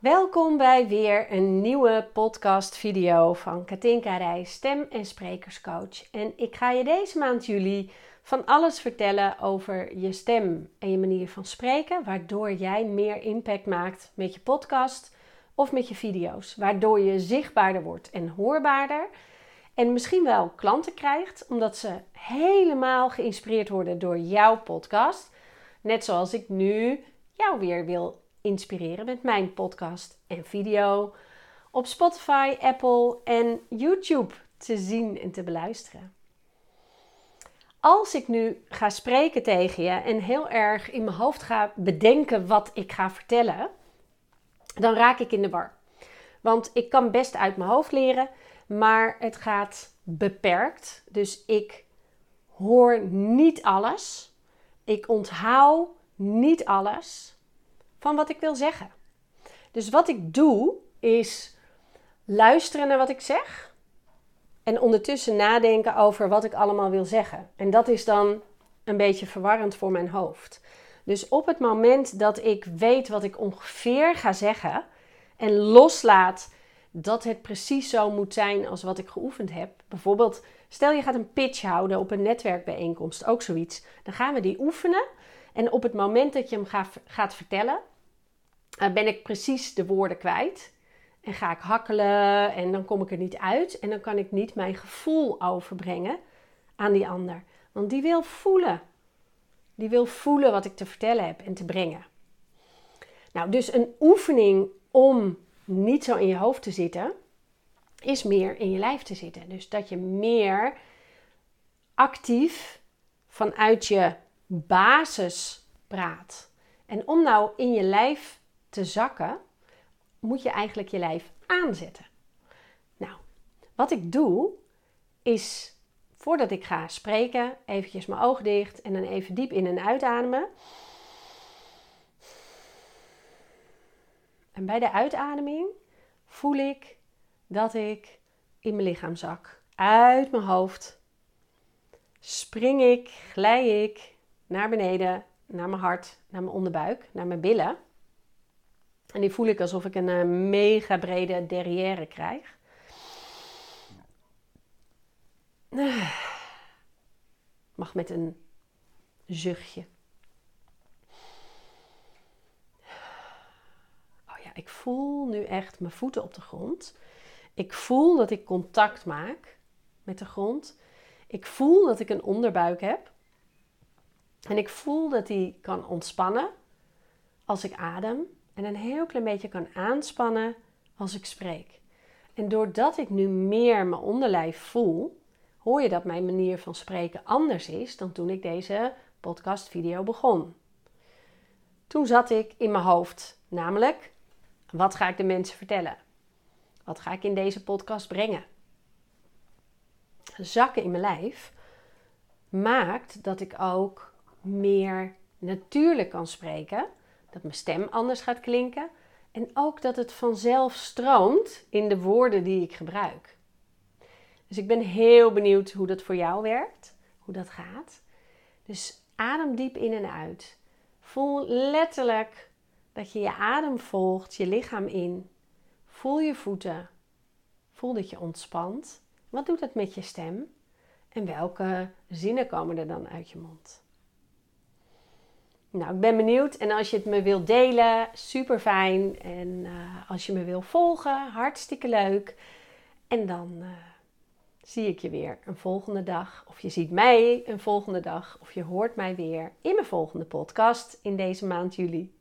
Welkom bij weer een nieuwe podcast video van Katinka Rij, stem- en sprekerscoach. En ik ga je deze maand juli van alles vertellen over je stem en je manier van spreken, waardoor jij meer impact maakt met je podcast of met je video's, waardoor je zichtbaarder wordt en hoorbaarder. En misschien wel klanten krijgt, omdat ze helemaal geïnspireerd worden door jouw podcast. Net zoals ik nu jou weer wil inspireren met mijn podcast en video op Spotify, Apple en YouTube te zien en te beluisteren. Als ik nu ga spreken tegen je en heel erg in mijn hoofd ga bedenken wat ik ga vertellen, dan raak ik in de war. Want ik kan best uit mijn hoofd leren, maar het gaat beperkt. Dus ik hoor niet alles. Ik onthoud niet alles van wat ik wil zeggen. Dus wat ik doe is luisteren naar wat ik zeg en ondertussen nadenken over wat ik allemaal wil zeggen. En dat is dan een beetje verwarrend voor mijn hoofd. Dus op het moment dat ik weet wat ik ongeveer ga zeggen en loslaat dat het precies zo moet zijn als wat ik geoefend heb. Bijvoorbeeld, stel je gaat een pitch houden op een netwerkbijeenkomst, ook zoiets. Dan gaan we die oefenen. En op het moment dat je hem gaat vertellen, eh, ben ik precies de woorden kwijt. En ga ik hakkelen en dan kom ik er niet uit. En dan kan ik niet mijn gevoel overbrengen aan die ander. Want die wil voelen. Die wil voelen wat ik te vertellen heb en te brengen. Nou, dus een oefening om niet zo in je hoofd te zitten, is meer in je lijf te zitten. Dus dat je meer actief vanuit je basis praat. En om nou in je lijf te zakken, moet je eigenlijk je lijf aanzetten. Nou, wat ik doe is voordat ik ga spreken, eventjes mijn ogen dicht en dan even diep in en uitademen. En bij de uitademing voel ik dat ik in mijn lichaam zak. Uit mijn hoofd spring ik, glij ik naar beneden, naar mijn hart, naar mijn onderbuik, naar mijn billen. En die voel ik alsof ik een eh, mega brede derrière krijg. Mag met een zuchtje. Oh ja, ik voel nu echt mijn voeten op de grond. Ik voel dat ik contact maak met de grond. Ik voel dat ik een onderbuik heb. En ik voel dat die kan ontspannen als ik adem en een heel klein beetje kan aanspannen als ik spreek. En doordat ik nu meer mijn onderlijf voel, hoor je dat mijn manier van spreken anders is dan toen ik deze podcastvideo begon. Toen zat ik in mijn hoofd, namelijk wat ga ik de mensen vertellen? Wat ga ik in deze podcast brengen? Zakken in mijn lijf maakt dat ik ook meer natuurlijk kan spreken dat mijn stem anders gaat klinken en ook dat het vanzelf stroomt in de woorden die ik gebruik. Dus ik ben heel benieuwd hoe dat voor jou werkt, hoe dat gaat. Dus adem diep in en uit. Voel letterlijk dat je je adem volgt, je lichaam in. Voel je voeten. Voel dat je ontspant. Wat doet dat met je stem? En welke zinnen komen er dan uit je mond? Nou, ik ben benieuwd. En als je het me wilt delen, super fijn. En uh, als je me wil volgen, hartstikke leuk. En dan uh, zie ik je weer een volgende dag. Of je ziet mij een volgende dag. Of je hoort mij weer in mijn volgende podcast in deze maand juli.